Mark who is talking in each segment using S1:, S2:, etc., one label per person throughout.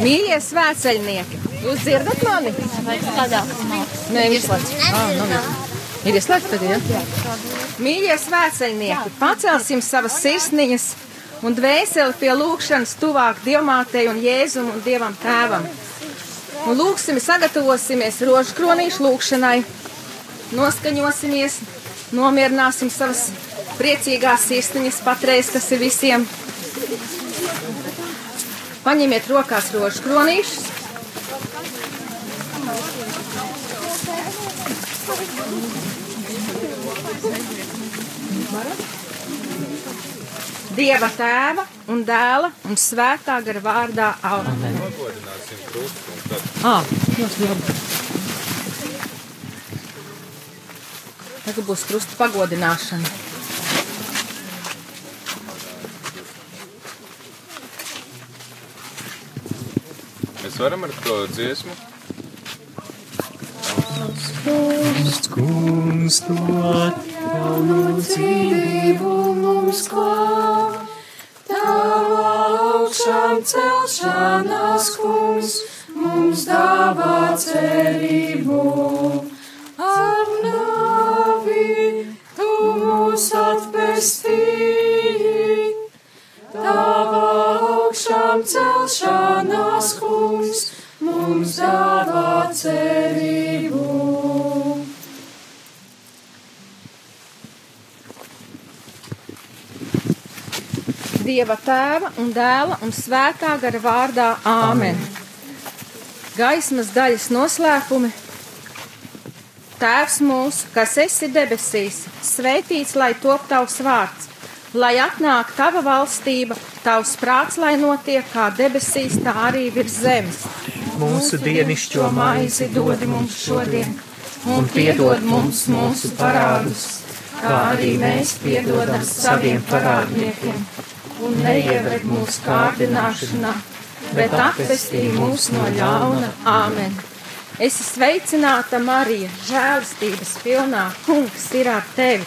S1: Mīļie svētceļnieki, jūs dzirdat mani? Nē. Ah, nav ir. Izslēgts tagad, ja? Mīļie svētceļnieki, pacelsim savas sirsniņas un dvēseli pie lūkšanas tuvāk Dievmātei un Jēzum un Dievam Tēvam. Un lūksim, sagatavosimies rožu kronīšu lūkšanai, noskaņosimies, nomierināsim savas priecīgās sirsniņas patreiz, kas ir visiem. Paņemiet rokās rožu kronīšus. Dieva tēva un dēla un svētā gara vārdā Amen. Ah, ļoti labi. Tagad būs krusta pagodināšana.
S2: Mēs varam ar to dziesmu.
S3: Kungs, kungs, dod jaunu dzīvību mums klāt. Tava augšām celšanās, kungs, mums dāvā cerību. Ar nāvi tu mūs atpestīji. Tava augšām celšanās, kungs, mums dāvā cerību.
S1: Dieva tēva un dēla un svētā gara vārdā Āmen. Gaismas daļas noslēpumi. Tēvs mūsu, kas esi debesīs, svētīts lai top tavs vārds, lai atnāk tava valstība, tavs prāts, lai notiek kā debesīs, tā arī virs zemes.
S3: Mūsu dienišķo maizi dod mums šodien,
S1: un piedod mums mūsu parādus, kā arī mēs piedodam saviem parādniekiem, un neieved mūsu kārdināšanā, bet atpestī mūs no ļauna. Āmen! Es esmu sveicināta, Marija, žēlastības pilnā, kungs ir ar tevi.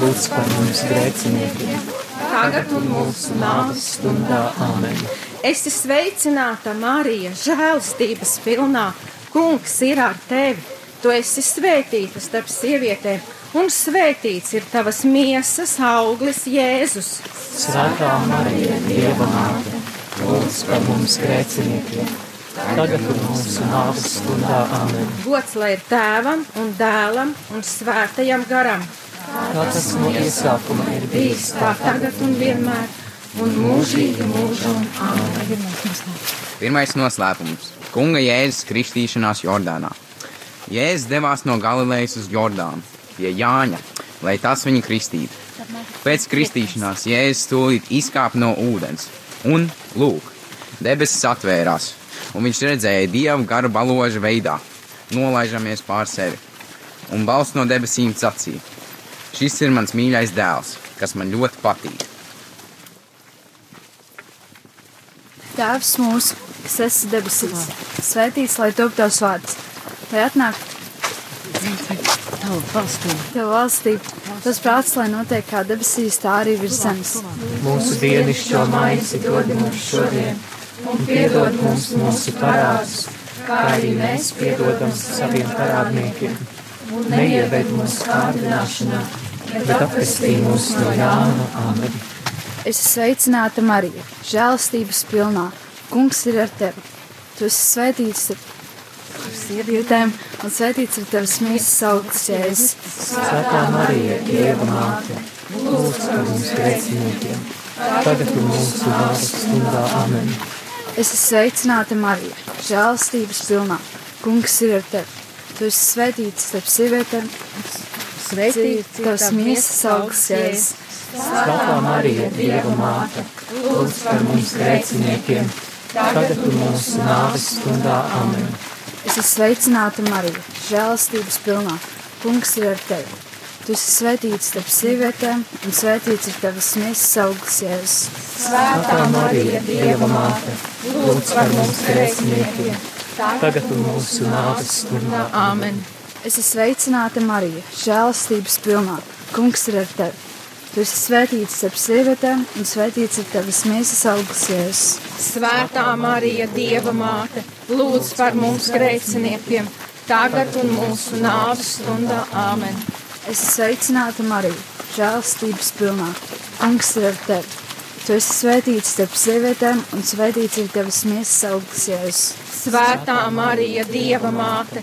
S3: lūdz par mums grēciniekiem,
S1: Tagad un mūsu nāves
S3: stundā Āmen.
S1: Es esmu sveicināta, Marija, žēlastības pilnā. Kungs ir ar tevi. Tu esi svētīta starp sievietēm, un svētīts ir tavas miesas auglis, Jēzus.
S3: Svētā Marija, Dieva māte, lūdz par mums grēciniekiem, tagad un mūsu nāves stundā Āmen.
S1: Gods lai ir tēvam un dēlam un svētajam garam.
S3: Kā tas no iesākuma ir bijis,
S1: tā tagad un vienmēr, un mūžīgi mūžam.
S4: Pirmais noslēpums - Kunga Jēzus kristīšanās Jordānā. Jēzus devās no Galilejas uz Jordānu pie Jāņa, lai tas viņu kristītu. Pēc kristīšanās Jēzus tūlīt izkāpa no ūdens, un, lūk, debesis atvērās, un viņš redzēja dievu garu baložu veidā, nolaižamies pār sevi, un balss no debesīm sacīja: Šis ir mans mīļais dēls, kas man ļoti patīk.
S5: Tēvs mūsu, kas esi debesīs, svētīts lai top tavs vārds, lai atnāk
S1: Tavu valstību.
S5: tev valstība, tas prāts, lai notiek kā debesīs, tā arī virs zemes.
S3: Mūsu dienišķo maizi dod mums šodien, un piedod mums mūsu parādus, kā arī mēs piedodam saviem parādniekiem. Un neieved mūsu kārdināšanā, bet atpestī mūs no ļauna. Āmen.
S5: Es esmu sveicināta Marija, žēlastības pilnā. Kungs ir ar tevi. Tu esi svētīts starp sievietēm, un svētīts ir tavs mīsas augsts jēzus.
S3: Svētā Marija, Dieva māte, lūdz par mums grēciniekiem, tagad un mūsu nāves stundā. Āmen.
S5: Es esmu sveicināta Marija, žēlastības pilnā. Kungs ir ar tevi. Tu esi svētīts starp sievietēm,
S1: Ir
S5: tavs mīsas augsts.
S3: Svētā Marija, Dieva māte, lūdz par mums grēciniekiem, tagad un mūsu nāves stundā. Amen.
S5: Es esmu sveicināta Marija, žēlastības pilnā. Kungs ir ar tevi. Tu esi svētīts starp sievietēm, un svētīts ir tavas miesas augsts jēzus.
S1: Svētā Marija, Dieva māte, lūdz par mums grēciniekiem,
S3: Tagad un mūsu nāves stundā.
S1: Āmen.
S5: Es esmu sveicināta Marija, žēlastības pilnā. Kungs ir ar tevi. Tu esi svētīts starp sievietēm, un svētīts ir tavas miesas augsts jēzus.
S1: Svētā Marija, Dieva māte, lūdz par mums grēciniekiem, tagad un mūsu nāves stundā. Āmen.
S5: Es esmu sveicināta Marija, žēlastības pilnā. Kungs ir ar tevi. Tu esi svētīts starp sievietēm, un svētīts ir tavas miesas augsts jēzus.
S1: Svētā Marija, Dieva māte,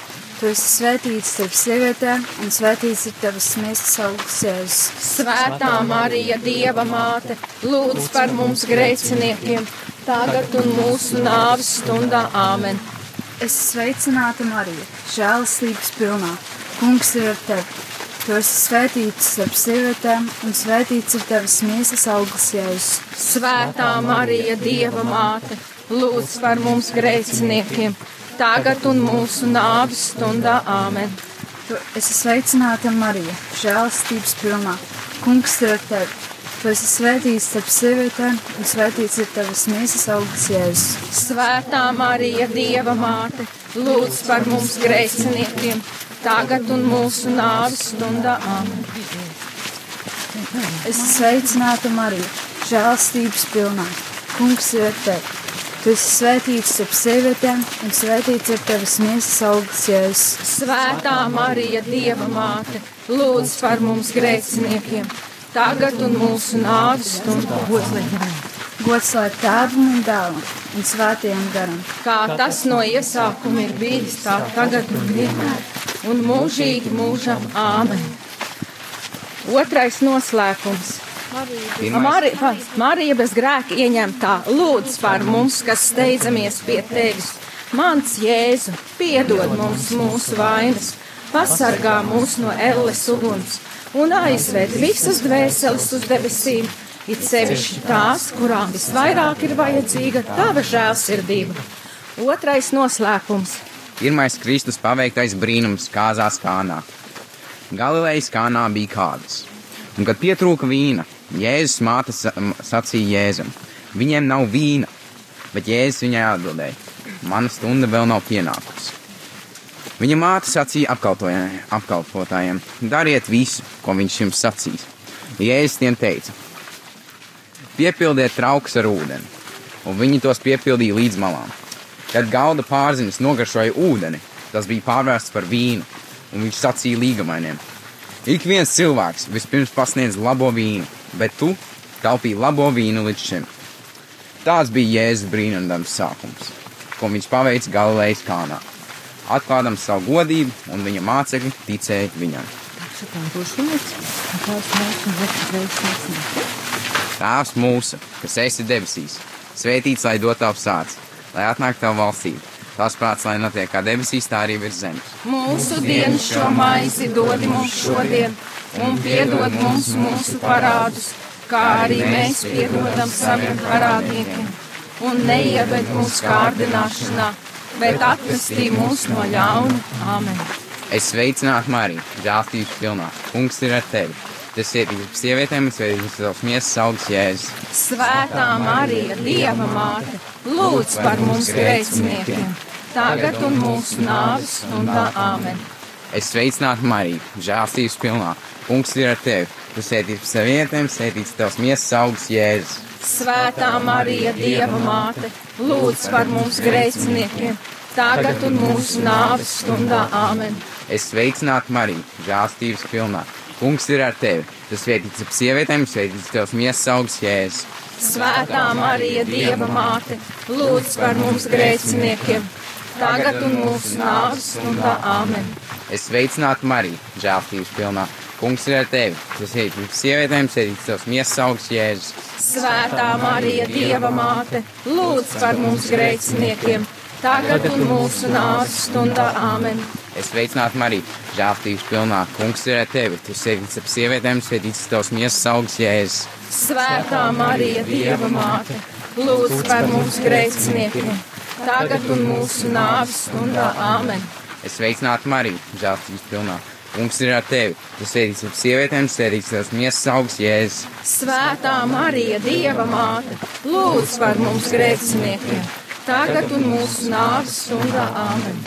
S5: Tu esi svētīts starp sievietēm, un svētīts ir tavas miesas augsts jēzus.
S1: Svētā Marija, Dieva māte, lūdz par mums grēciniekiem, tagad un mūsu nāves stundā. Āmen.
S5: Es sveicināta Marija, žēlastības pilnā. Kungs ir ar tevi. Tu esi svētīts starp sievietēm, un svētīts ir tavas miesas augsts jēzus.
S1: Svētā Marija, Dieva māte, lūdz par mums grēciniekiem, tagad un mūsu nāves stundā. Āmen.
S5: Tu esi sveicināta Marija, žēlastības pilnā. Kungs ir ar tevi. Tu esi svētīts starp sievietēm, un svētīts ir tavas miesas augsts jēzus.
S1: Svētā Marija, Dieva māte, lūdz par mums grēciniekiem, tagad un mūsu nāves stundā. Āmen.
S5: Es esmu sveicināta Marija, žēlastības pilnā. Kungs ir ar tevi. Tu esi svētīts starp sievietēm, un svētīts ir tavas miesas augsts jēzus.
S1: Svētā Marija, Dieva māte, lūdz par mums grēciniekiem, tagad un mūsu nāves stundā.
S5: Gods lai tēvam un dēlam un svētajam garam.
S1: Kā tas no iesākuma ir bijis, tā tagad un vienmēr, un mūžīgi mūžam āmen. Otrais noslēpums. Marija, Marija bez grēka ieņemtā, lūdz par mums, kas steidzamies pie tevis. Mans Jēzu, piedod mums mūsu vainas, pasargā mūs no elles uguns un aizved visas dvēseles uz debesīm, it sevišķi tās, kurām visvairāk ir vajadzīga tava žēlsirdība. Otrais noslēpums.
S4: pirmais Kristus paveiktais brīnums kāzās kānā. Galilejas kānā bija kādas. Un, kad pietrūka vīna, Jēzus māte sacīja Jēzum: Viņiem nav vīna, bet Jēzus viņai atbildēja: Mana stunda vēl nav pienākusi. Viņa māte sacīja apkalpotājiem: Dariet visu, ko viņš jums sacīs. Jēzus tiem teica: Piepildiet traukus ar ūdeni, un viņi tos piepildīja līdz malām. Kad galda pārzinis nogaršoja ūdeni, tas bija pārvērsts par vīnu, un viņš sacīja līgamainiem: Ik viens cilvēks vispirms pasniedz labo vīnu, bet tu taupīji labo vīnu līdz šim. Tāds bija Jēzus brīnums sākums, ko viņš paveica Galilejas kānā, atklādams savu godību, un viņa mācekļi ticēja viņam. Tēvs mūsu, kas esi debesīs, svētīts lai dot tavu sāc, lai atnāk tavu valstību. Tās prāts, lai notiek kā debesīs, tā arī virs zemes.
S1: Mūsu dienas šo maizi dod mums šodien, un piedod mums mūsu parādus, kā arī mēs piedodam saviem parādniekiem. Un neieved mūsu kārdināšanā, bet atvestī mūs no ļauna. Āmen!
S4: Es sveicinātu Mariju, žēlstības pilnā. Kungs ir ar tevi. Tas ir sievietēm, kas veids savus miesas augsts jēzus.
S1: Svētā Marija, Dieva māte, lūdz par mums grēciniekiem, tagad un mūsu nāves stundā. Āmen!
S4: Es sveicinātu Mariju, žēlstības pilnā. Kungs ir ar tevi. Tu sēdīsi pie sievietēm, sēdīsi tavs miesas augsts jēzus.
S1: Svētā Marija, Dieva māte, lūdz par mums grēciniekiem, tagad un mūsu nāves stundā. Āmen!
S4: Es sveicinātu Mariju, žēlstības pilnā. Kungs ir ar tevi. Tu svētīts ap sievietēm, svētīts tavs miesas augsts jēzus.
S1: Svētā Marija, Dieva māte, lūdz par mums grēciniekiem, tagad un mūsu nāves stundā. Āmen!
S4: Es sveicinātu Mariju, žēlstības pilnā. Kungs ir ar tevi. Tas ir sievietēm, sēdīts tavs miesas augsts Jēzus.
S1: Svētā Marija, Dieva māte, lūdz par mums grēciniekiem, tagad un mūsu nāves stundā. Āmen!
S4: Es sveicinātu Mariju, žēlstības pilnā. Kungs ir ar tevi. Tu sēdīts ap sievietēm, sēdīts tavs miesas augsts Jēzus.
S1: Svētā Marija, Dieva māte, lūdz par mums grēciniekiem, tagad un mūsu nāves stundā. Āmen!
S4: Es sveicinātu Mariju, žēlstības pilnā. Kungs ir ar tevi. Tu sēdīsi ap sievietēm, sēdīsi tavs miesas augsts Jēzus.
S1: Svētā Marija, Dieva māte, lūdz par mums grēciniekiem, tagad un mūsu nāves stundā. Āmen!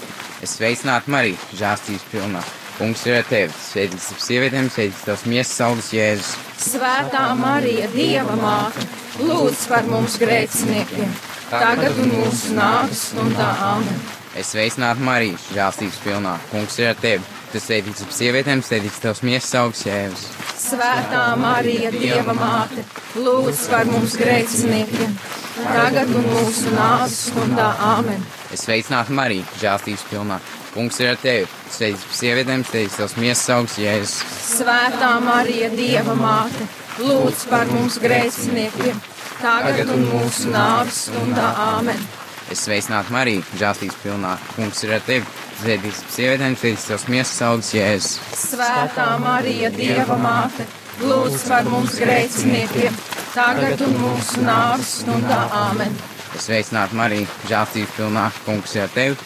S4: Es sveicinātu Mariju, žēlstības pilnā. Kungs ir ar tevi. Sēdīsi ap sievietēm, sēdīsi tavs miesas augsts Jēzus.
S1: Svētā Marija, Dieva māte, lūdz par mums grēciniekiem, tagad un mūsu nāves stundā. Āmen!
S4: Es sveicinātu Mariju, žēlstības pilnā. Kungs ir ar tevi. Tu sēdīsi ap sievietēm, sēdīsi tavs miesas augsts Jēzus.
S1: Svētā Marija, Dieva māte, lūdz par mums grēciniekiem, tagad un mūsu nāves stundā. Āmen!
S4: Es sveicinātu Mariju, žēlstības pilnā. Kungs ir ar tevi. Sēdīsi ap sievietēm, sēdīsi tavs miesas augsts Jēzus.
S1: Svētā Marija, Dieva māte, lūdz par mums grēciniekiem, tagad un mūsu nāves stundā. Āmen!
S4: Es sveicinātu Mariju, žēlstības pilnā. Kungs ir ar tevi. Ap sievietēm, sēdīsi tavs miesas augsts Jēzus.
S1: Svētā Marija, Dieva māte, lūdz par mums grēciniekiem, tagad un mūsu nāves stundā. Āmen!
S4: Es sveicinātu Mariju, žēlstības pilnā. Kungs ir ar tevi.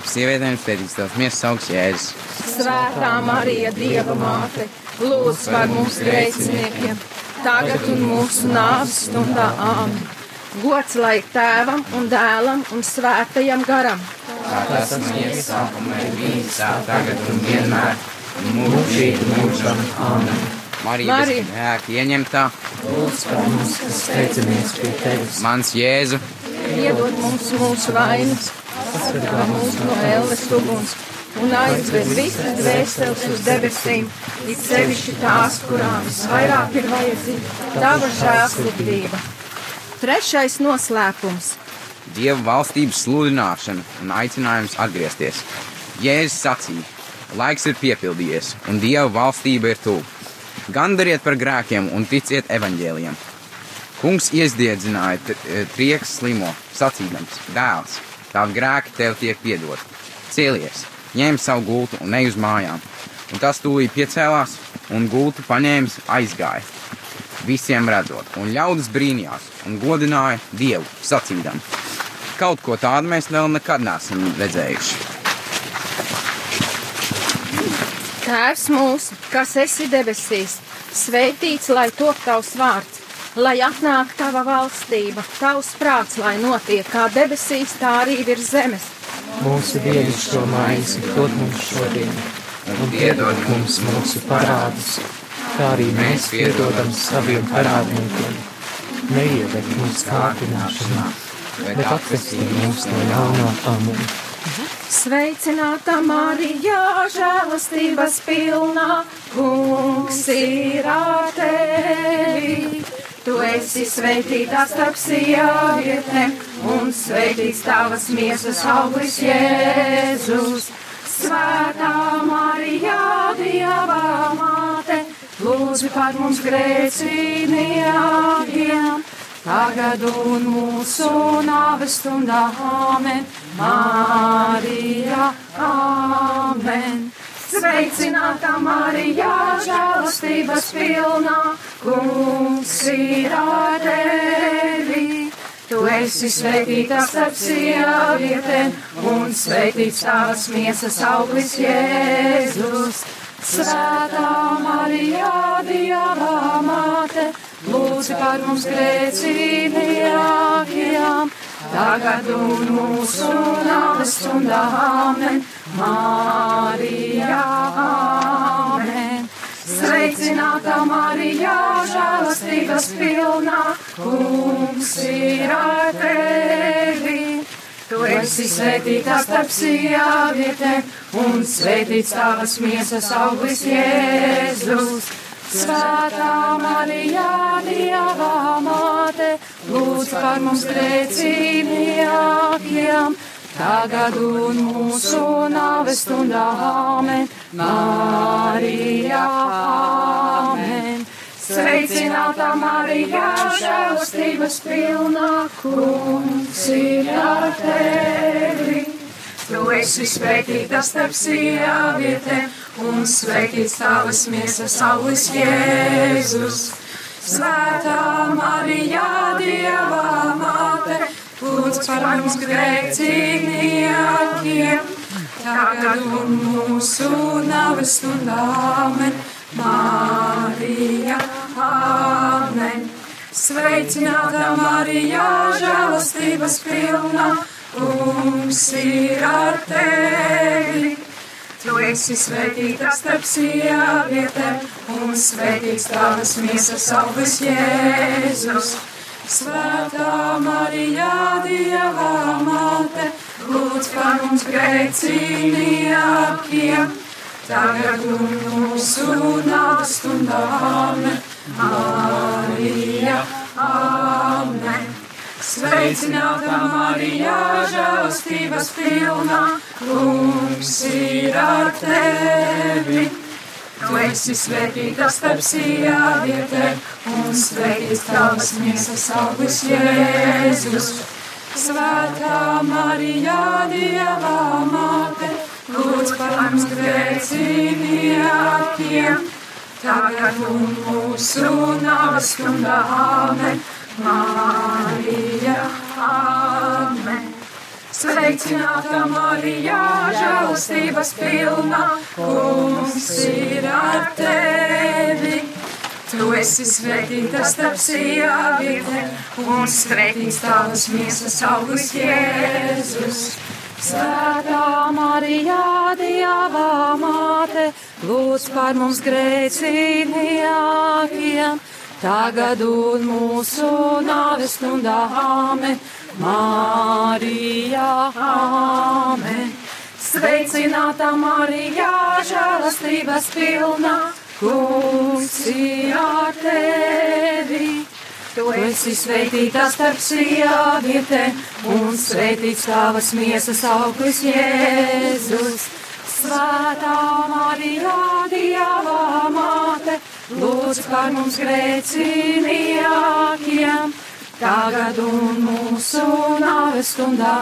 S4: Ap sievietēm, sēdīsi tavs miesas augsts Jēzus.
S1: Svētā Marija, Dieva māte, lūdz par mums grēciniekiem, tagad un mūsu nāves stundā. Āmen! Gods lai tēvam un dēlam un svētajam garam!
S4: Kā tas ir sākumā, bijis tā, tagad un vienmēr, un mūžīgi mūžam. Āmen. Marija,
S1: Marija.
S4: grēka ieņemtā,
S3: Lūdz par mums, kas steidzamies pie tevis.
S4: mans Jēzu,
S1: Iedod mums mūsu vainas, pasargā mūs no ēles uguns un aizved visas dvēseles uz debesīm, it sevišķi tās, kurām visvairāk ir vajadzīga tava žēlsirdība. Trešais noslēpums.
S4: Dieva valstības sludināšana un aicinājums atgriezties. Jēzus sacīja, laiks ir piepildījies, un Dieva valstība ir tuvu. Gandariet par grēkiem un ticiet evaņģēliem. Kungs iesdiedzināja t- e, trieks slimo, sacīdams, dēls, tavi grēki tev tiek piedoti. Cēlies, ņem savu gultu un ej uz mājām. Un tas tūlīt piecēlās un gultu paņēmis aizgāja. Visiem redzot, un ļaudis brīnījās un godināja Dievu, sacīdam, kaut ko tādu mēs vēl nekad neesam redzējuši.
S1: Tēvs mūsu, kas esi debesīs, svētīts lai top tavs vārds, lai atnāk tava valstība, tavs prāts, lai notiek kā debesīs, tā arī virs zemes.
S3: Mūsu dienascho maizi dod mums šodien, un piedod mums mūsu parādus, kā arī mēs piedodam saviem parādniekiem. Neieved mūsu kārdināšanā, bet atvestī mūs no ļaunā amen.
S1: Sveicināta Marija, žēlastības pilnā, kungs ir ar tevi. Tu esi svētītā starp sievietēm, un svētīts tavas miesas auglis Jēzus. Svētā Marija, Dieva māte, lūdzu par mums grēciniekiem, tagad un mūsu nāves stundā. Āmen, Marija, Āmen. Sveicināta Marija, žēlastības pilnā, kungs ir ar tevi. Tu esi svētīta starp sievietēm, un svētīts tavas miesas auglis Jēzus. Svētā Marija, Dieva māte, lūdzu par mums grēciniekiem, tagad un mūsu nāves stundā. Amen, Marija, Amen. Sveicināta Marija, žēlastības pilnā, kungs ir ar tevi. Tu esi svētīta starp sievietēm, un svētīts tavas miesas auglis Jēzus. Svētā Marija, Dieva māte, lūdz par mums grēciniekiem,
S6: tagad un mūsu nāves stundā. Āmen, Marija, Āmen. Sveicināta Marija, žēlastības pilnā, kungs ir ar tevi. Tu esi svētīta starp sievietēm, un svētīts tavas miesas auglis Jēzus. Svētā Marija, Dieva māte, lūdz par mums grēcīgniekiem, tagad un mūsu nāves stundā. Amen. Marija, Amen. Sveicināta Marija, žēlastības pilna, kungs ir ar tevi. Tu esi svētīta starp sievietēm, un svētīts tavas miesas auglis Jēzus. Svētā Marija, Dieva māte, lūdz par mums grēcīniekiem, tagad mūsu nāves stundā. Marija, Amen. Sveicināta Marija, žēlastības pilna, kungs ir ar tevi. Tu esi svētīta starp sievietēm, un svētīts tavas miesas auglis Jēzus. Svētā Marija, Dieva māte, lūdz par mums grēcīniekiem, tagad un mūsu nāves stundā. Amen. Marija, Amen. Sveicināta Marija, žēlastības pilna, kungs ir ar tevi. Tu esi svētīta starp sievietēm, un svētīts tavas miesas auglis Jēzus. Svētā Marija, Dieva māte, lūdz par mums grēcīgākiem tagad un mūsu nāves stundā. Āmen, Marija, Āmen. Sveicināta Marija, žēlastības pilna, kungs ir ar tevi. Tu esi svētīta starp sievietēm, un svētīts tavas miesas auglis Jēzus. Svētā Marija, Dieva māte, lūdz par mums grēcīniekiem, tagad un mūsu nāves stundā.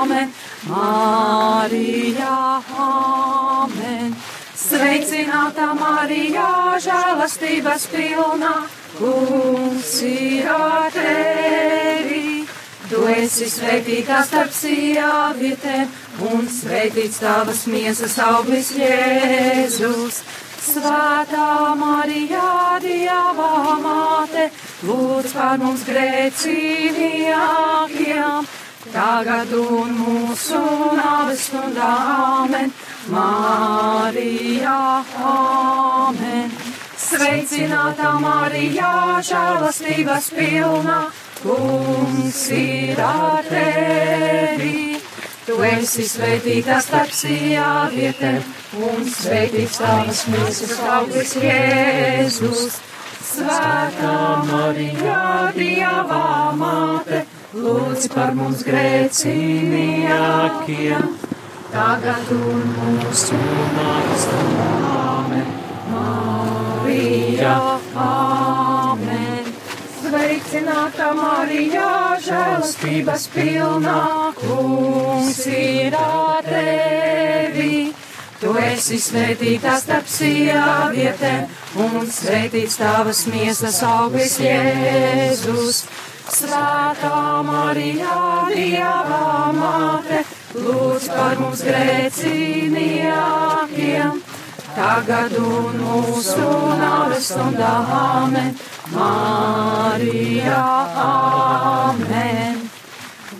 S6: Amen, Marija, Amen. Sveicināta Marija, žēlastības pilna, kungs ir ar tevi. Tu esi svētīta starp sievietēm, un svētīts tavas miesas auglis Jēzus. Svētā Marija, Dieva māte, lūdz par mums grēcīgākiem, tagad un mūsu nāves stundā. Amen, Marija, Amen. Sveicināta Marija, žēlastības pilna, kungs ir ar tevi. Tu esi svētīta starp sievietēm, un svētīts tavas miesas auglis Jēzus. Svētā Marija, Dieva māte, lūdz par mums grēcīniekiem, tagad un mūsu stundā. Marija, Amen. Sveicināta Marija, žēlastības pilnā, kungs ir tevi. Tu esi svētīta starp sievietēm, un svētīts tavas miesas auglis Jēzus. Svētā Marija, Dieva māte, lūdz par mums grēcīniekiem, tagad un mūsu nāves stundā. Amen. Marija, Amen.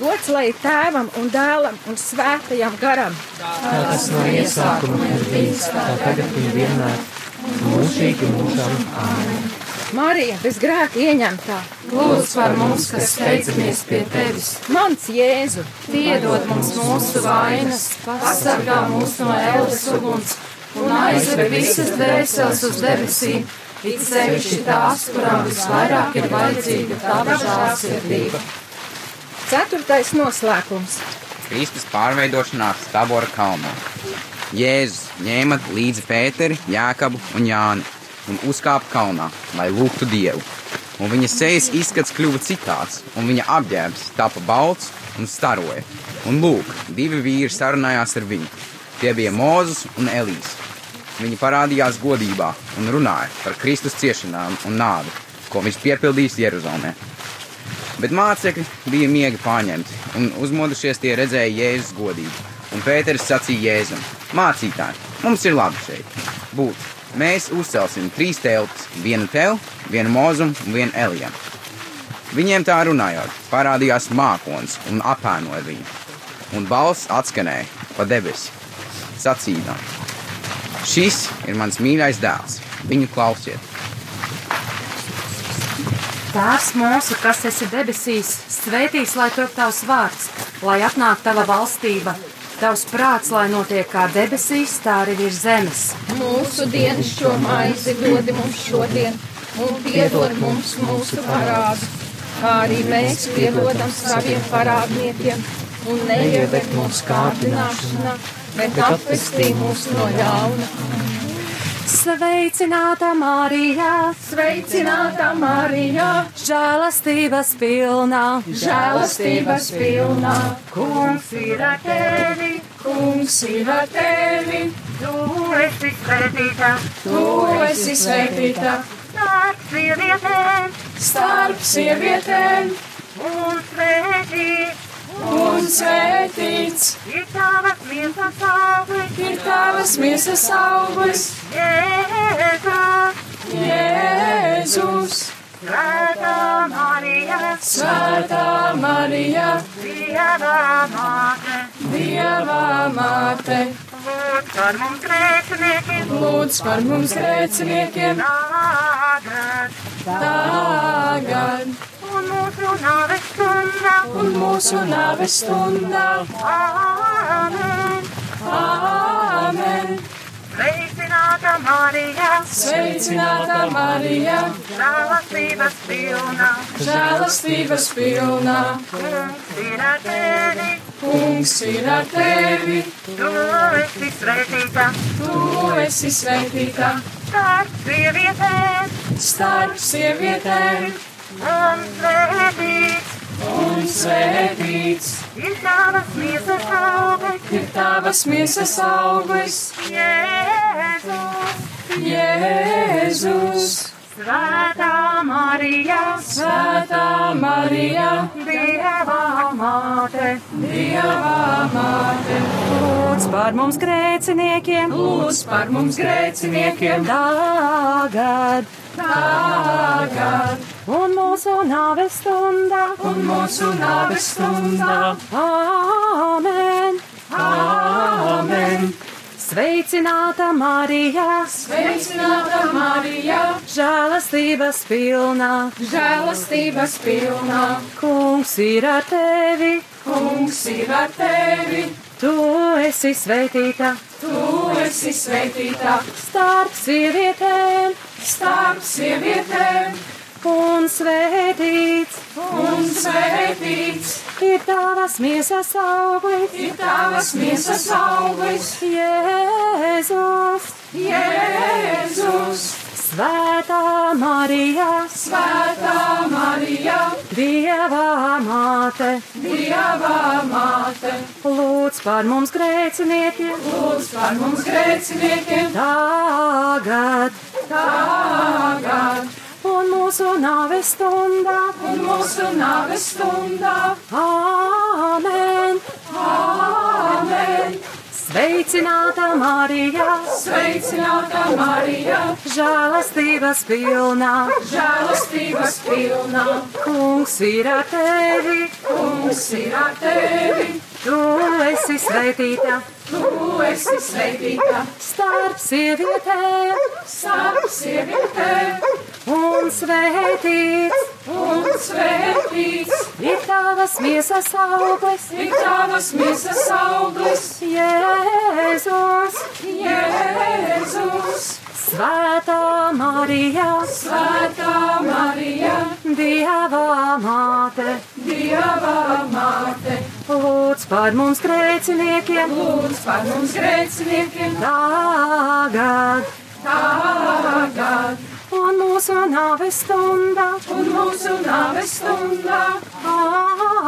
S1: Gods lai tēvam un dēlam un svētajam garam.
S3: tas no iesākuma ir bijis, tā tagad un vienmēr, mūžīgi mūžam. Āmen.
S1: Marija, bez grēka ieņemtā,
S6: Lūdz par mums, kas steidzamies pie tevis.
S1: mans Jēzu,
S6: Piedod mums mūsu vainas, pasargā mūs no ēlas uguns un aizved visas dvēseles uz debesīm, it sevišķi tās, kurām visvairāk ir vajadzīga tava žēlsirdība.
S1: ceturtais noslēpums.
S4: Kristus pārveidošanās Tabora kalnā. Jēzus ņēma līdzi Pēteri, Jākabu un Jāni un uzkāpa kalnā, lai lūgtu Dievu. Un viņa sejas izskats kļuva citāds, un viņa apģērbs tapa balts un staroja. Un lūk, divi vīri sarunājās ar viņu. Tie bija Mozus un Elīs. Viņi parādījās godībā un runāja par Kristus ciešanām un nāvi, ko viņš piepildīs Jeruzalemē. Bet mācekļi bija miega pārņemti, un uzmodušies tie redzēja Jēzus godību. Un Pēters sacīja Jēzum: Mācītāji, mums ir labi šeit būt. Mēs uzcelsim trīs telpas, vienu tev, vienu mūzum un vienu elijam. Viņiem tā runājot, parādījās mākons un apēnoja viņu. Un balss atskanēja pa debesi, sacīdām: Šis ir mans mīļais dēls, viņu klausiet!
S7: Tēvs mūsu, kas esi debesīs, svētīts lai top tavs vārds, lai atnāk tava valstība, tavs prāts, lai notiek kā debesīs, tā arī virs zemes.
S6: Mūsu dienas šo maizi dod mums šodien, un piedod mums mūsu parādu, kā arī mēs piedodam saviem parādniekiem, un neieved mūsu kārdināšanā, bet atpestī mūs no ļauna.
S7: Sveicināta Marija,
S6: Sveicināta Marija,
S7: žēlastības pilnā,
S6: žēlastības pilnā,
S7: kungs ir ar tevi,
S6: kungs ir ar tevi,
S7: tu esi svētīta,
S6: tu esi svētīta
S7: starp sievietēm,
S6: starp sievietēm,
S7: un svētīts
S6: un svētīts.
S7: Ir tavas miesas auglis,
S6: ir tavas miesas auglis,
S7: Jēzus,
S6: Jēzus.
S7: Svētā Marija,
S6: Svētā Marija,
S7: Dieva māte,
S6: Dieva māte,
S7: lūdz par mums grēciniekiem,
S6: lūdz par mums grēciniekiem,
S7: tagad.
S6: Tagad
S7: un mūsu nāves stundā.
S6: un mūsu nāves stundā.
S7: Āmen!
S6: Āmen!
S7: Sveicināta Marija,
S6: Sveicināta Marija,
S7: žēlastības pilna,
S6: žēlastības pilnā,
S7: kungs ir ar tevi,
S6: kungs ir ar tevi,
S7: tu esi svētīta,
S6: tu esi svētīta
S7: starp sievietēm,
S6: starp sievietēm,
S7: un svētīts
S6: un svētīts
S7: ir tavas miesas auglis,
S6: ir tavas miesas auglis,
S7: Jēzus.
S6: Jēzus.
S7: Svētā Marija,
S6: Svētā Marija,
S7: Dieva māte,
S6: Dieva māte,
S7: lūdz par mums grēciniekiem,
S6: lūdz par mums grēciniekiem,
S7: tagad
S6: tagad
S7: un mūsu nāves stundā.
S6: un mūsu nāves stundā.
S7: Āmen!
S6: Āmen!
S7: Sveicināta Marija,
S6: Sveicināta Marija,
S7: žēlastības pilnā,
S6: žēlastības pilnā,
S7: kungs ir ar tevi,
S6: kungs ir ar tevi,
S7: tu esi svētīta.
S6: Tu esi svētīta.
S7: Starp sievietēm,
S6: starp sievietēm,
S7: un svētīts.
S6: Un svētīts.
S7: Ir tavas miesas auglis,
S6: ir tavas miesas auglis,
S7: Jēzus.
S6: Jēzus.
S7: Svētā Marija,
S6: Svētā Marija,
S7: Dieva māte,
S6: Dieva māte,
S7: lūdz par mums grēciniekiem,
S6: lūdz par mums grēciniekiem,
S7: tagad.
S6: Tagad
S7: mūsu nāves stundā.
S6: un mūsu nāves stundā.
S7: Āmen!
S6: Āmen!
S7: Sveicināta Marija,
S6: Sveicināta Marija,
S7: žēlastības pilnā,
S6: žēlastības pilnā,
S7: kungs ir ar tevi,
S6: kungs ir ar tevi,
S7: tu esi svētīta
S6: tu esi svētīta
S7: starp sievietēm,
S6: starp sievietēm,
S7: un svētīts
S6: un svētīts
S7: ir tavas miesas auglis,
S6: ir tavas miesas auglis,
S7: Jēzus.
S6: Jēzus.
S7: Svētā Marija,
S6: Svētā Marija,
S7: Dieva māte,
S6: Dieva māte,
S7: Lūdz par mums grēciniekiem,
S6: lūdz par mums grēciniekiem,
S7: tagad,
S6: tagad,
S7: un mūsu nāves stundā.
S6: un mūsu nāves stundā.
S7: Āmen!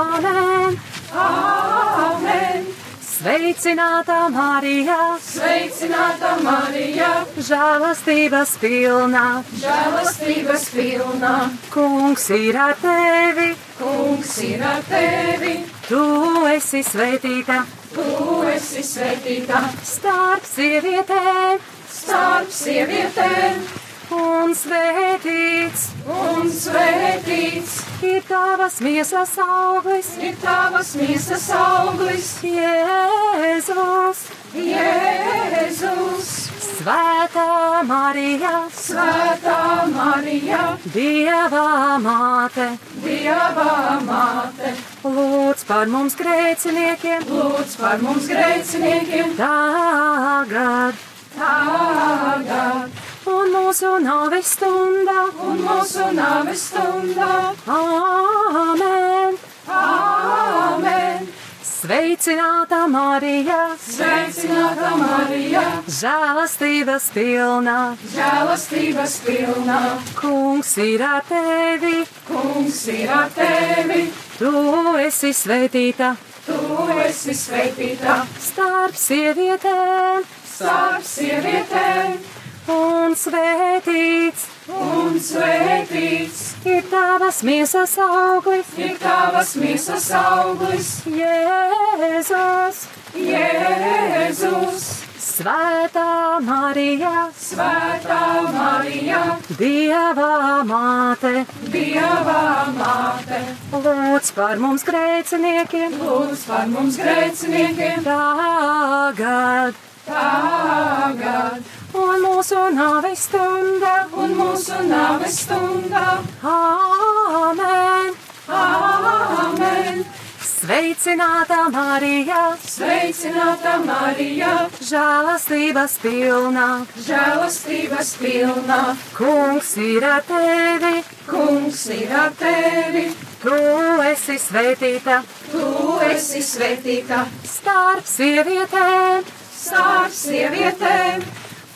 S7: Sveicināta Marija,
S6: Sveicināta Marija,
S7: žēlastības pilnā,
S6: žēlastības pilnā.
S7: kungs ir ar tevi,
S6: Kungs ir ar tevi,
S7: tu esi svētīta.
S6: Tu esi svētīta.
S7: Starp sievietēm,
S6: starp sievietēm,
S7: un svētīts
S6: un svētīts.
S7: ir tavas miesas auglis,
S6: ir tavas miesas auglis,
S7: Jēzus.
S6: Jēzus.
S7: Svētā Marija,
S6: Svētā Marija,
S7: Dieva māte,
S6: Dieva māte,
S7: lūdz par mums grēciniekiem,
S6: lūdz par mums grēciniekiem,
S7: tagad.
S6: Tagad
S7: un mūsu nāves stundā.
S6: un mūsu nāves stundā.
S7: Āmen!
S6: Āmen!
S7: Sveicināta Marija,
S6: Sveicināta Marija,
S7: žēlastības pilnā,
S6: žēlastības pilnā,
S7: kungs ir ar tevi,
S6: kungs ir ar tevi,
S7: tu esi svētīta.
S6: Tu esi svētīta.
S7: Starp sievietēm,
S6: starp sievietēm,
S7: un svētīts.
S6: Un svētīts.
S7: Ir tavas miesas auglis,
S6: ir tavas miesas auglis,
S7: Jēzus.
S6: Jēzus.
S7: Svētā Marija,
S6: Svētā Marija,
S7: Dieva māte,
S6: Dieva māte,
S7: lūdz par mums grēciniekiem,
S6: lūdz par mums grēciniekiem,
S7: tagad.
S6: Tagad
S7: un mūsu nāves stundā.
S6: un mūsu nāves stundā.
S7: Āmen!
S6: Āmen!
S7: Sveicināta Marija,
S6: Sveicināta Marija,
S7: žēlastības pilnā,
S6: žēlastības pilnā,
S7: kungs ir ar tevi,
S6: kungs ir ar tevi,
S7: tu esi svētīta.
S6: Tu esi svētīta.
S7: Starp sievietēm,
S6: starp sievietēm,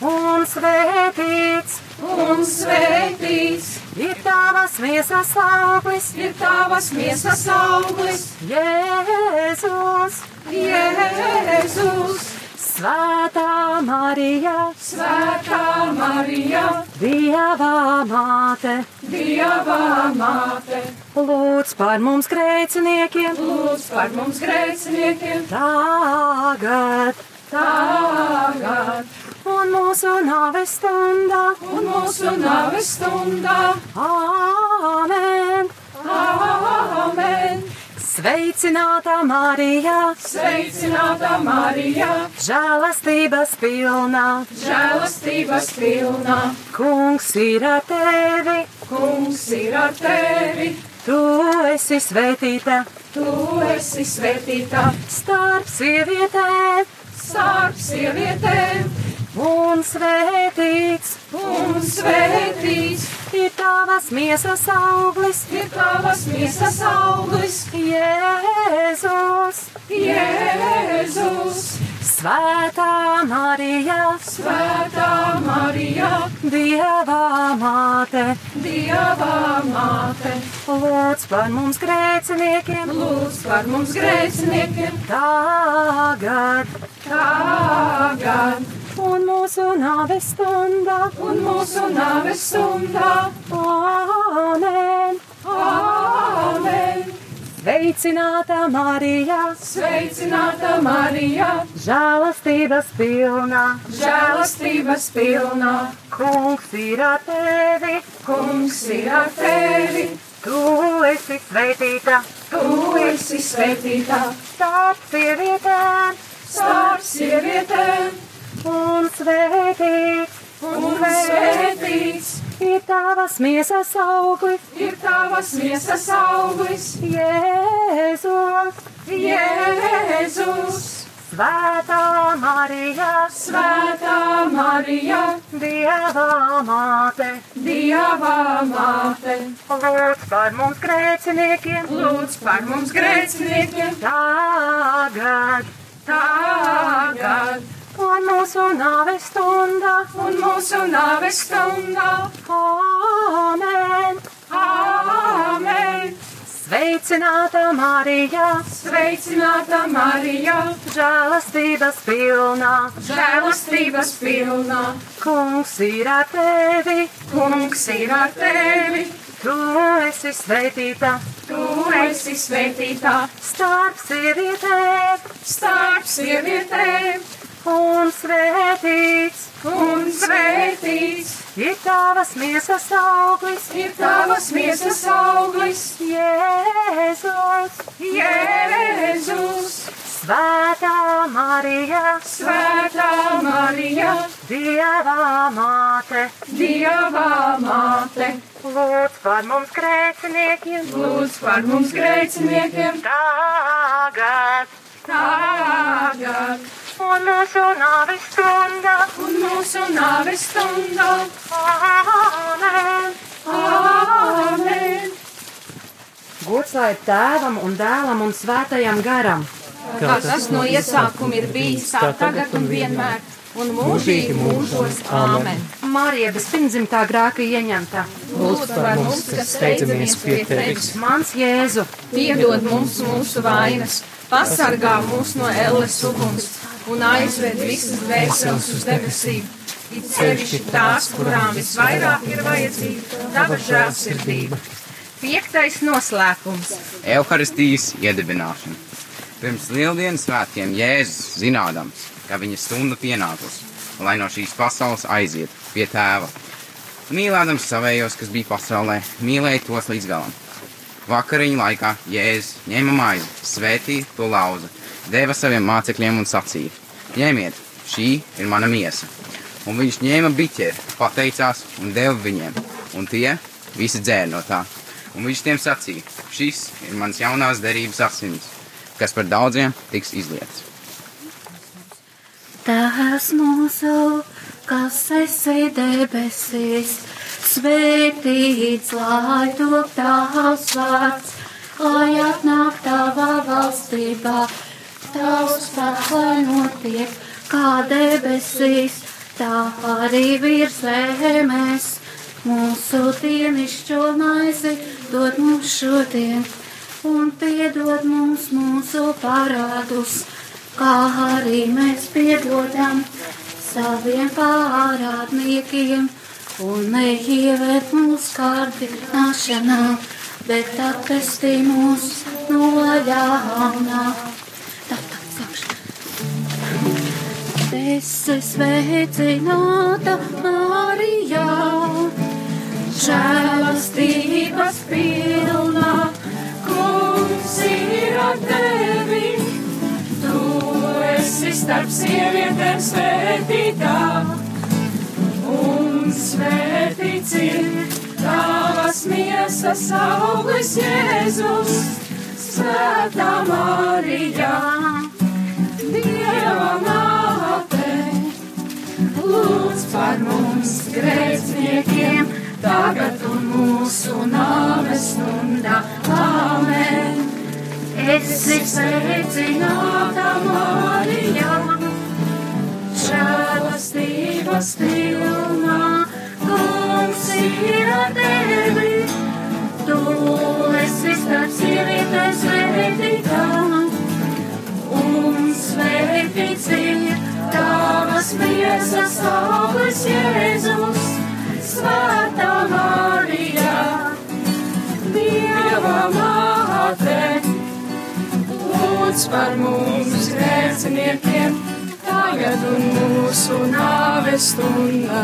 S7: un svētīts
S6: un svētīts.
S7: ir tavas miesas auglis,
S6: ir tavas miesas auglis,
S7: Jēzus.
S6: Jēzus.
S7: Svētā Marija,
S6: Svētā Marija,
S7: Dieva māte,
S6: Dieva māte,
S7: lūdz par mums grēciniekiem,
S6: lūdz par mums grēciniekiem,
S7: tagad.
S6: Tagad
S7: un mūsu nāves stundā.
S6: un mūsu nāves stundā.
S7: Āmen!
S6: Āmen!
S7: Sveicināta Marija,
S6: Sveicināta Marija,
S7: žēlastības pilnā,
S6: žēlastības pilnā,
S7: kungs ir ar tevi,
S6: kungs ir ar tevi,
S7: tu esi svētīta.
S6: Tu esi svētīta.
S7: Starp sievietēm,
S6: starp sievietēm,
S7: un svētīts
S6: un svētīts.
S7: ir tavas miesas auglis,
S6: ir tavas miesas auglis,
S7: Jēzus.
S6: Jēzus.
S7: Svētā Marija,
S6: Svētā Marija,
S7: Dieva māte,
S6: Dieva māte,
S7: lūdz par mums grēciniekiem,
S6: lūdz par mums grēciniekiem,
S7: tagad.
S6: Tagad
S7: un mūsu nāves stundā.
S6: un mūsu nāves stundā.
S7: Āmen!
S6: Āmen!
S7: Sveicināta Marija,
S6: Sveicināta Marija,
S7: žēlastības pilnā,
S6: žēlastības pilnā,
S7: kungs ir ar tevi,
S6: kungs ir ar tevi,
S7: tu esi svētīta.
S6: Tu esi svētīta.
S7: Starp sievietēm,
S6: starp sievietēm,
S7: un svētīts
S6: un svētīts.
S7: ir tavas miesas auglis,
S6: ir tavas miesas auglis,
S7: Jēzus.
S6: Jēzus.
S7: Svētā Marija,
S6: Svētā Marija,
S7: Dieva māte,
S6: Dieva māte,
S7: lūdz par mums grēciniekiem,
S6: lūdz par mums grēciniekiem,
S7: tagad,
S6: tagad
S7: un mūsu nāves stundā,
S6: un mūsu nāves stundā.
S7: Āmen!
S6: Āmen!
S7: Sveicināta Marija,
S6: Sveicināta Marija,
S7: žēlastības pilnā,
S6: žēlastības pilnā,
S7: kungs ir ar tevi,
S6: kungs ir ar tevi,
S7: tu esi svētīta
S6: tu esi svētītā
S7: starp sievietēm,
S6: starp sievietēm,
S7: un svētīts
S6: un svētīts.
S7: ir tavas miesas auglis,
S6: ir tavas miesas auglis,
S7: Jēzus,
S6: Jēzus.
S7: Svētā Marija,
S6: Svētā Marija,
S7: Dieva māte,
S6: Dieva māte,
S7: lūdz par mums grēciniekiem,
S6: lūdz par mums grēciniekiem,
S7: tagad.
S6: Tagad
S7: un mūsu nāves stundā.
S6: un mūsu nāves stundā.
S7: Āmen!
S6: Āmen!
S7: Gods lai tēvam un dēlam un svētajam garam!
S6: Kā tas no iesākuma ir bijis, tā tagad un vienmēr, un mūžīgi mūžos. Āmen!
S7: Marija bez pirmdzimtā grēka ieņemta.
S6: Lūdz par mums, kas steidzamies pie tevis.
S7: Mans Jēzu,
S6: Piedod mums mūsu vainas, pasargā mūs no elles uguns un aizved visas dvēseles uz debesīm. It sevišķi tās, kurām visvairāk ir vajadzīga tava žēlsirdība. Piektais noslēpums.
S4: Euharistijas iedibināšana. Pirms lieldienas svētkiem Jēzus zinādams, ka viņa stunda pienākusi, lai no šīs pasaules aiziet pie tēva. Mīlēdams savējos, kas bija pasaulē, mīlēja tos līdz galam. Vakariņu laikā Jēzus ņēma maizi, svētīja to lauza, deva saviem mācekļiem un sacīja: Ņemiet, šī ir mana miesa. Un viņš ņēma biķeri, pateicās un deva viņiem, un tie visi dzēra no tā. Un viņš tiem sacīja: Šis ir mans jaunās derības asins, kas par daudziem tiks izlietas.
S8: Tēvs mūsu, kas esi debesīs, svētīts lai top tavs vārds, lai atnāk tava valstībā, tavs notiek kā debesīs, tā arī virs zemes. Mūsu dienišķo maizi dod mums šodien, un piedod mums mūsu parādus kā arī mēs piedodam saviem pārādniekiem, un neieved mūsu kārdināšanā, bet attestī mūs no ļaunā. Esi sveicināta, Marijā, žēlastības pilna, kungs ir ar tevi. Tu esi starp sievietēm svētītā, un svētīts ir tavas miesas auglis Jēzus, Svētā Marija, Dieva māte, lūdz par mums grēciniekiem, tagad un mūsu nāves stundā. Āmen! Esi sveicināta Marija, žēlastības pilnā, kungs ir tevi. Tu esi starp sievietēm svētītā, un svētīts ir tavas miesas auglis Jēzus, Svētā Marija, Dieva māte lūdz par mums grēciniekiem, tagad un mūsu nāves stundā.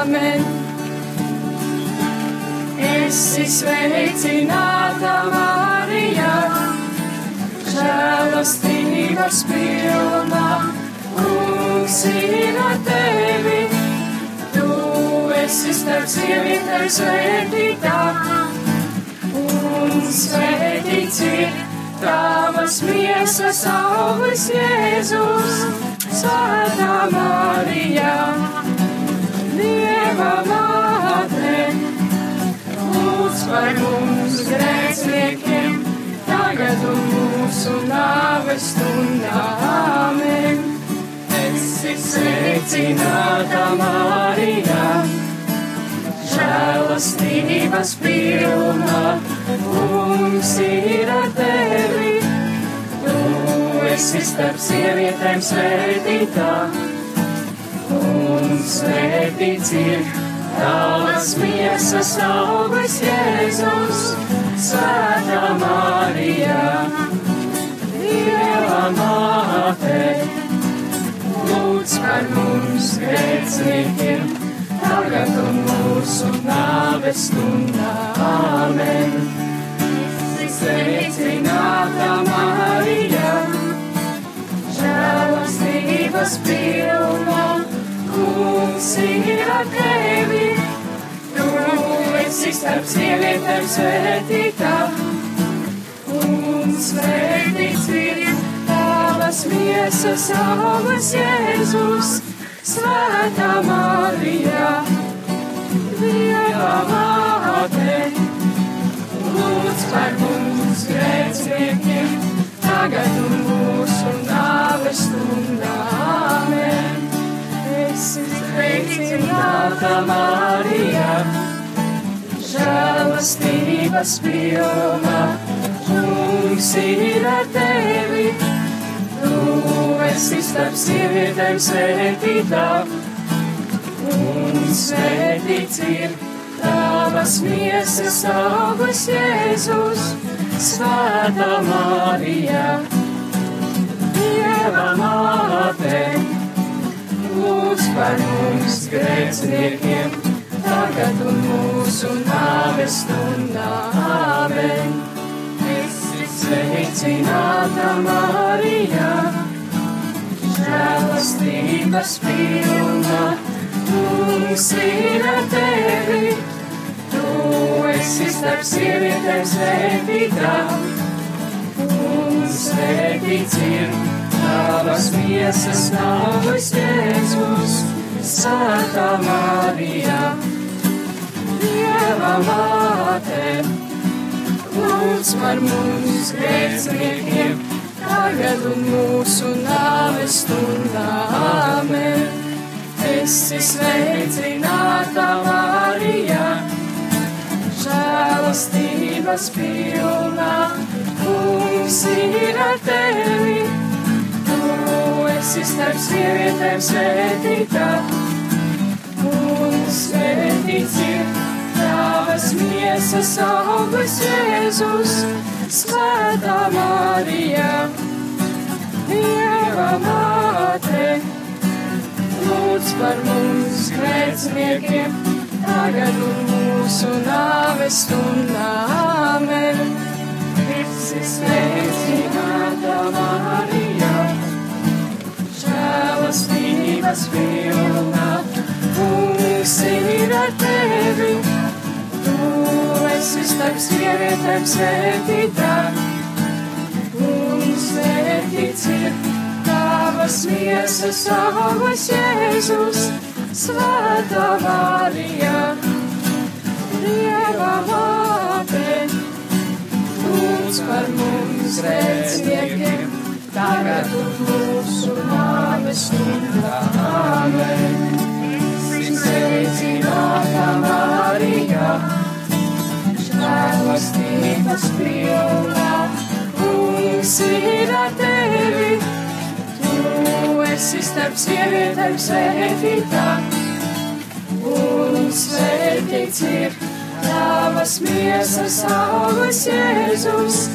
S8: Amen! Esi sveicināta, Marija, žēlastības pilna, kungs ir ar tevi. Tu esi starp sievietēm svētītā, un svētīts ir
S6: tavas miesas auglis Jēzus, Svētā Marija, Dieva māte, lūdz par mums grēciniekiem, tagad un mūsu nāves stundā. Āmen! Esi sveicināta Marija, žēlastības pilna, kungs ir ar tevi. Tu esi starp sievietēm svētītā, un svētīts ir tavas miesas auglis Jēzus, Svētā Marija, Dieva māte, lūdz par mums grēciniekiem tagad un mūsu nāves stundā. Āmen! Sveicināta Marija, žēlastības pilna, kungs ir ar tevi. Tu esi starp sievietēm svētītā, un svētīts ir tavas miesas augurs Jēzus. Svētā Marija, Dieva māte, lūdz par mums grēciniekiem, tagad un mūsu nāves stundā. Āmen. Esi sveicināta Marija, žēlastības pilna, kungs ir ar tevi. Esi starp sievietēm svētītā, un svētīts ir tavas miesas augurs Jēzus, Svētā Marija, Dieva māte, lūdz par mums grēciniekiem, tagad un mūsu nāves stundā. Āmen! Sveicināta Marija, žēlastības pilna, kungs ir ar tevi. Tu esi starp sievietēm svētītā, un svētīts ir tavas miesas nāvis Jēzus, Svētā Marija, Dieva māte lūdz par mums grēciniekiem, tagad un mūsu nāves stundā. Āmen! Esi sveicināta Marija, žēlastības pilna, kungs ir ar tevi. Tu esi starp sievietēm svētītā, un svētīts ir tavas miesas augurs Jēzus, Svētā Marija, Dieva māte, lūdz par mums grēciniekiem, tagad un mūsu nāves stundā. Āmen! Esi sveicināta Marija, žēlastības pilna, kungs ir ar tevi. Tu esi starp sievietēm svētītā, un svētīts ir tavas miesas augurs Jēzus, Svētā Marija, Dieva māte, lūdz par mums grēciniekiem, tagad mūsu nāves stundā. Āmen! Sveicināta Marija, žēlastības pilna, kungs ir ar tevi. Tu esi starp sievietēm svētītā, un svētīts ir tavas miesas augurs Jēzus,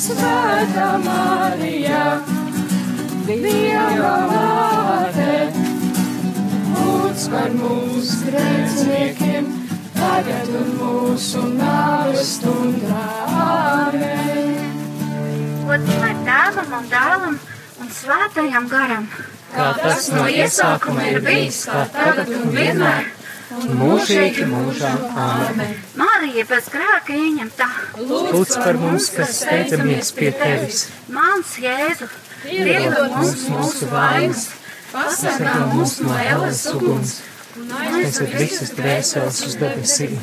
S6: Svētā Marija, Dieva māte lūdz par mums grēciniekiem, tagad un mūsu nāves stundā. Āmen!
S8: Gods lai tēvam un dēlam un svētajam garam.
S3: kā tas no iesākuma ir bijis, kā tagad un vienmēr, un mūžīgi mūžā. Āmen.
S8: Marija bez grēka ieņemtā,
S3: Lūdz par mums, kas steidzamies pie tevis.
S8: mans Jēzu, piedod mums mūsu vainas, pasargā mūs no ēlas uguns,
S3: Aizved visas dvēseles uz debesīm.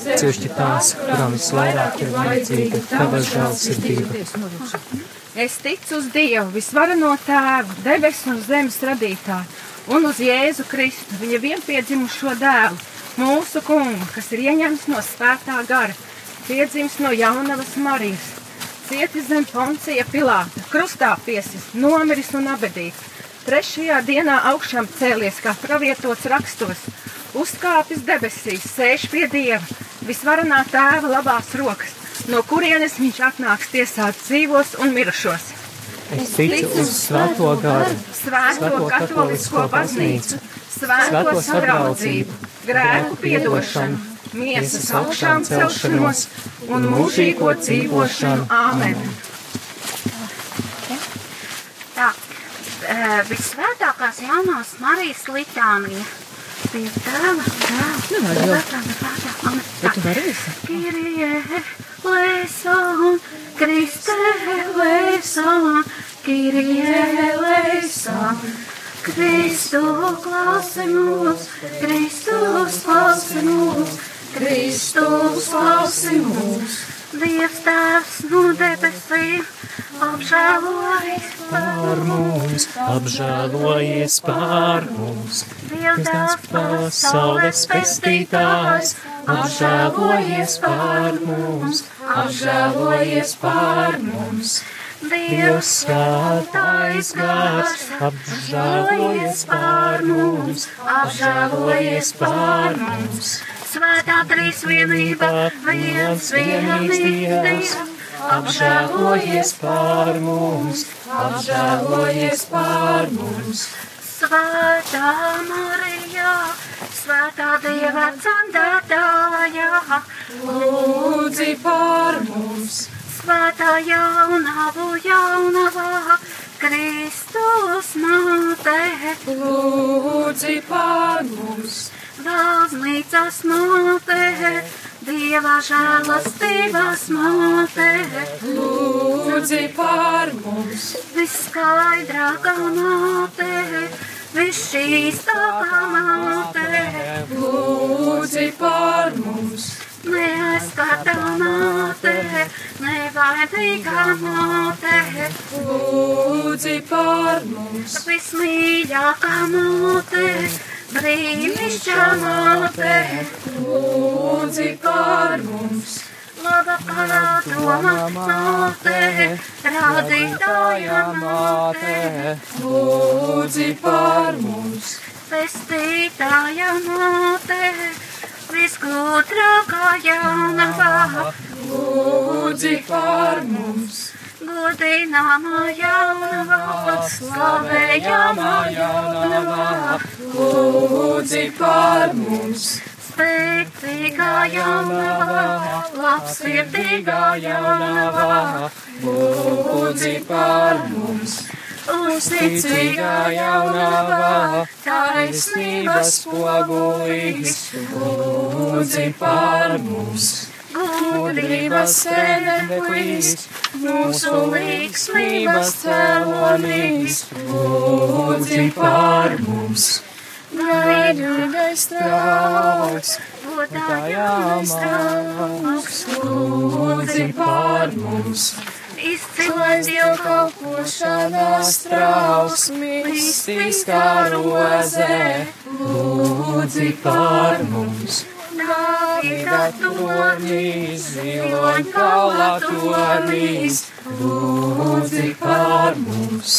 S3: Cieši tās, kurām visvairāk ir vajadzīga tava žēlsirdība.
S1: Es ticu uz Dievu, visvarano tēvu, debesu un zemes radītāju, un uz Jēzu Kristu, viņa vienpiedzimušo dēlu, mūsu kungu, kas ir ieņemts no svētā gara, piedzimis no jaunavas Marijas, cietis zem poncija Pilāta, krustā piesis, nomiris un abedīts, trešajā dienā augšām cēlies, kā pravietots rakstos, uzkāpis debesīs, sēž pie Dieva, visvarenā tēva labās rokas, no kurienes viņš atnāks tiesāt dzīvos un mirušos.
S3: Es ticu uz svēto garu,
S1: Svēto katolisko baznīcu, svēto sadraudzību, grēku piedošanu, miesas augšām celšanos un mūžīgo dzīvošanu. Āmen!
S8: Tā, visvētākās jaunās Marijas litānija. Pie tēva, dēla, un svētā. Kirie leison, Kriste leison, Kirie leison. Kristu klausi mūs, Kristus klausi mūs, Kristus klausi mūs. Dievs tēvs no debesīm, apžēlojies
S3: par mums, apžēlojies par mums.
S8: Dievs
S3: Kristus pasaules pestītājs, apžēlojies par mums, apžēlojies par mums. Dievs svētais gars, apžēlojies par mums, apžēlojies par mums.
S8: Svētā trīsvienība, viens vienīgs
S3: Apžēlojies par mums, apžēlojies par mums.
S8: Svētā Marija, Svētā Dieva candētāja,
S6: Lūdzi par mums,
S8: Svētā jaunavu jaunavā, Kristus māte,
S6: lūdzi par mums,
S8: baznīcas māte, Dieva žēlastības māte,
S6: lūdzi par mums,
S8: viskaidrākā māte, visšķīstākā māte,
S6: lūdzi par mums,
S8: neaizskatā māte, nevainīgā māte,
S6: lūdzi par mums,
S8: vismīļākā māte, brīnišķīgā māte,
S6: lūdzi par mums,
S8: laba pārdoma māte, radītāja māte,
S6: lūdzi par mums,
S8: pestītāja māte, visgudrākā jaunavā,
S6: lūdzi par mums,
S8: godināmā jaunavā, slavējamā jaunavā,
S6: lūdzi par mums,
S8: spēcīgā jaunavā, labsirdīgā jaunavā,
S6: lūdzi par mums,
S8: uzticīgā jaunavā, taisnības
S6: spogulīs, lūdzi par mums,
S8: gudrības sēdeklīs, mūsu līgsmības cēlonīs,
S6: lūdzi par mums,
S8: gaidīgais trauks, godājāmais trauks,
S6: lūdzi par mums,
S8: izcilais dievkalpošanās trauks, mistiskā rozē,
S6: lūdzi par mums,
S8: Dāvida tornīs,
S6: ziloņkaulā tornīs, lūdzi par mums,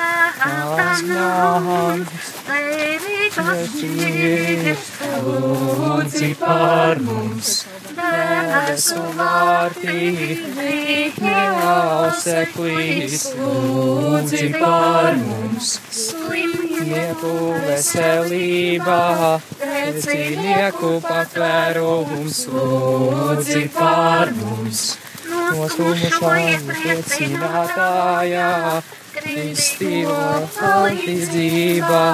S8: Sētās nāms, Tevīgas šķīrs,
S6: lūdzi par mums,
S8: Debesu vārtī,
S6: auseklīs, lūdzi par mums,
S8: Slimnieku
S6: veselībā, cīnieku patvērums, lūdzi par mums,
S8: Nosūmušojies
S6: priecinātājā, kristīgo palīdzībā,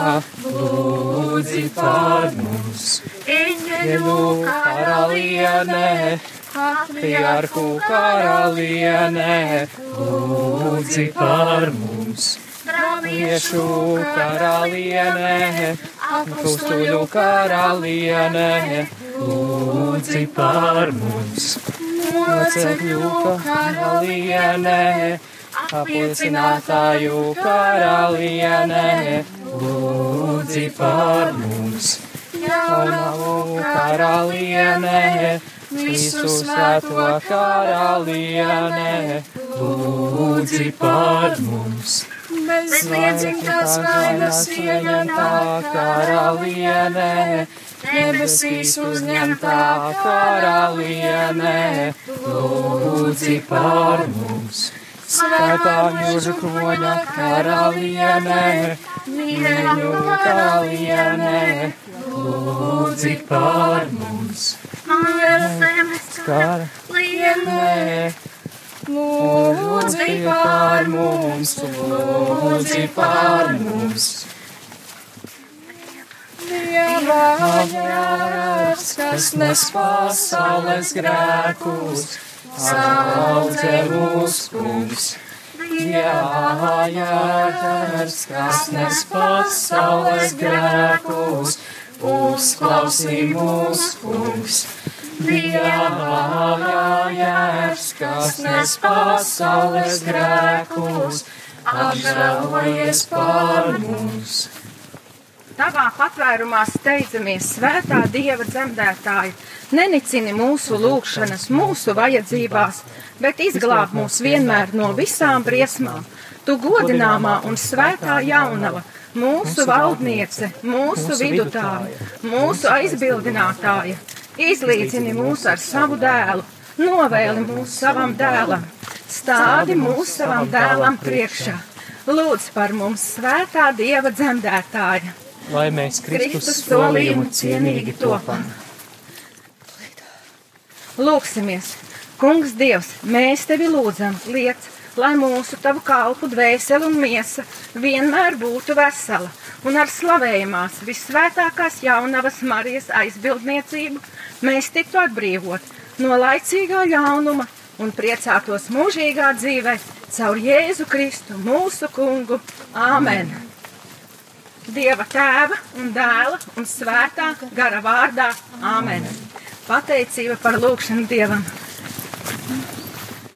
S6: lūdzi par mums,
S8: Eņģeļu
S3: karalienē, patriarhu karalienē, lūdzi par mums. Viešu karalienē, apstuļu karalienē, lūdzi par mums. Mocekļu karalienē, apliecinātāju karalienē, lūdzi par mums. Jaunavu karalienē, visu svēto karalienē, lūdzi par mums.
S6: Bezliedzīgās vainas ieņemtā
S3: karalienē,
S6: debesīs uzņemtā
S3: karalienē, lūdzi par mums. Svētā jūža kroņa karalienē, mīļu karalienē, lūdzi par mums. Karalienē, lūdzi par mums, lūdzi par mums. Dievs, kas nes pasaules grēkus, saudzē mūs kungs. Dievs, kas nes pasaules grēkus, uzklausī mūs kungs. Dievs, kas nes pasaules grēkus, apžēlojies par mums.
S1: Tavā patvērumā steidzamies, svētā Dieva dzemdētāja, nenicini mūsu lūgšanas, mūsu vajadzībās, bet izglāb mūs vienmēr no visām briesmām. Tu godināmā un svētā jaunava, mūsu valdniece, mūsu vidutāja, mūsu aizbildinātāja, izlīdzini mūs ar savu dēlu, novēli mūs savam dēlam, stādi mūs savam dēlam priekšā. Lūdz par mums, svētā Dieva dzemdētāja!
S3: Lai mēs Kristus
S1: Kristus
S3: solījumu cienīgi topam.
S1: Lūksimies, Kungs Dievs, mēs tevi lūdzam, liec, lai mūsu tavu kalpu dvēseli un miesa vienmēr būtu vesela un ar slavējumās vissvētākās jaunavas Marijas aizbildniecību mēs tiktu atbrīvot no laicīgā ļaunuma un priecātos mūžīgā dzīvē caur Jēzu Kristu, mūsu kungu. Āmen! Dieva tēva un dēla un svētā gara vārdā. Āmen! Pateicība par lūgšanu Dievam!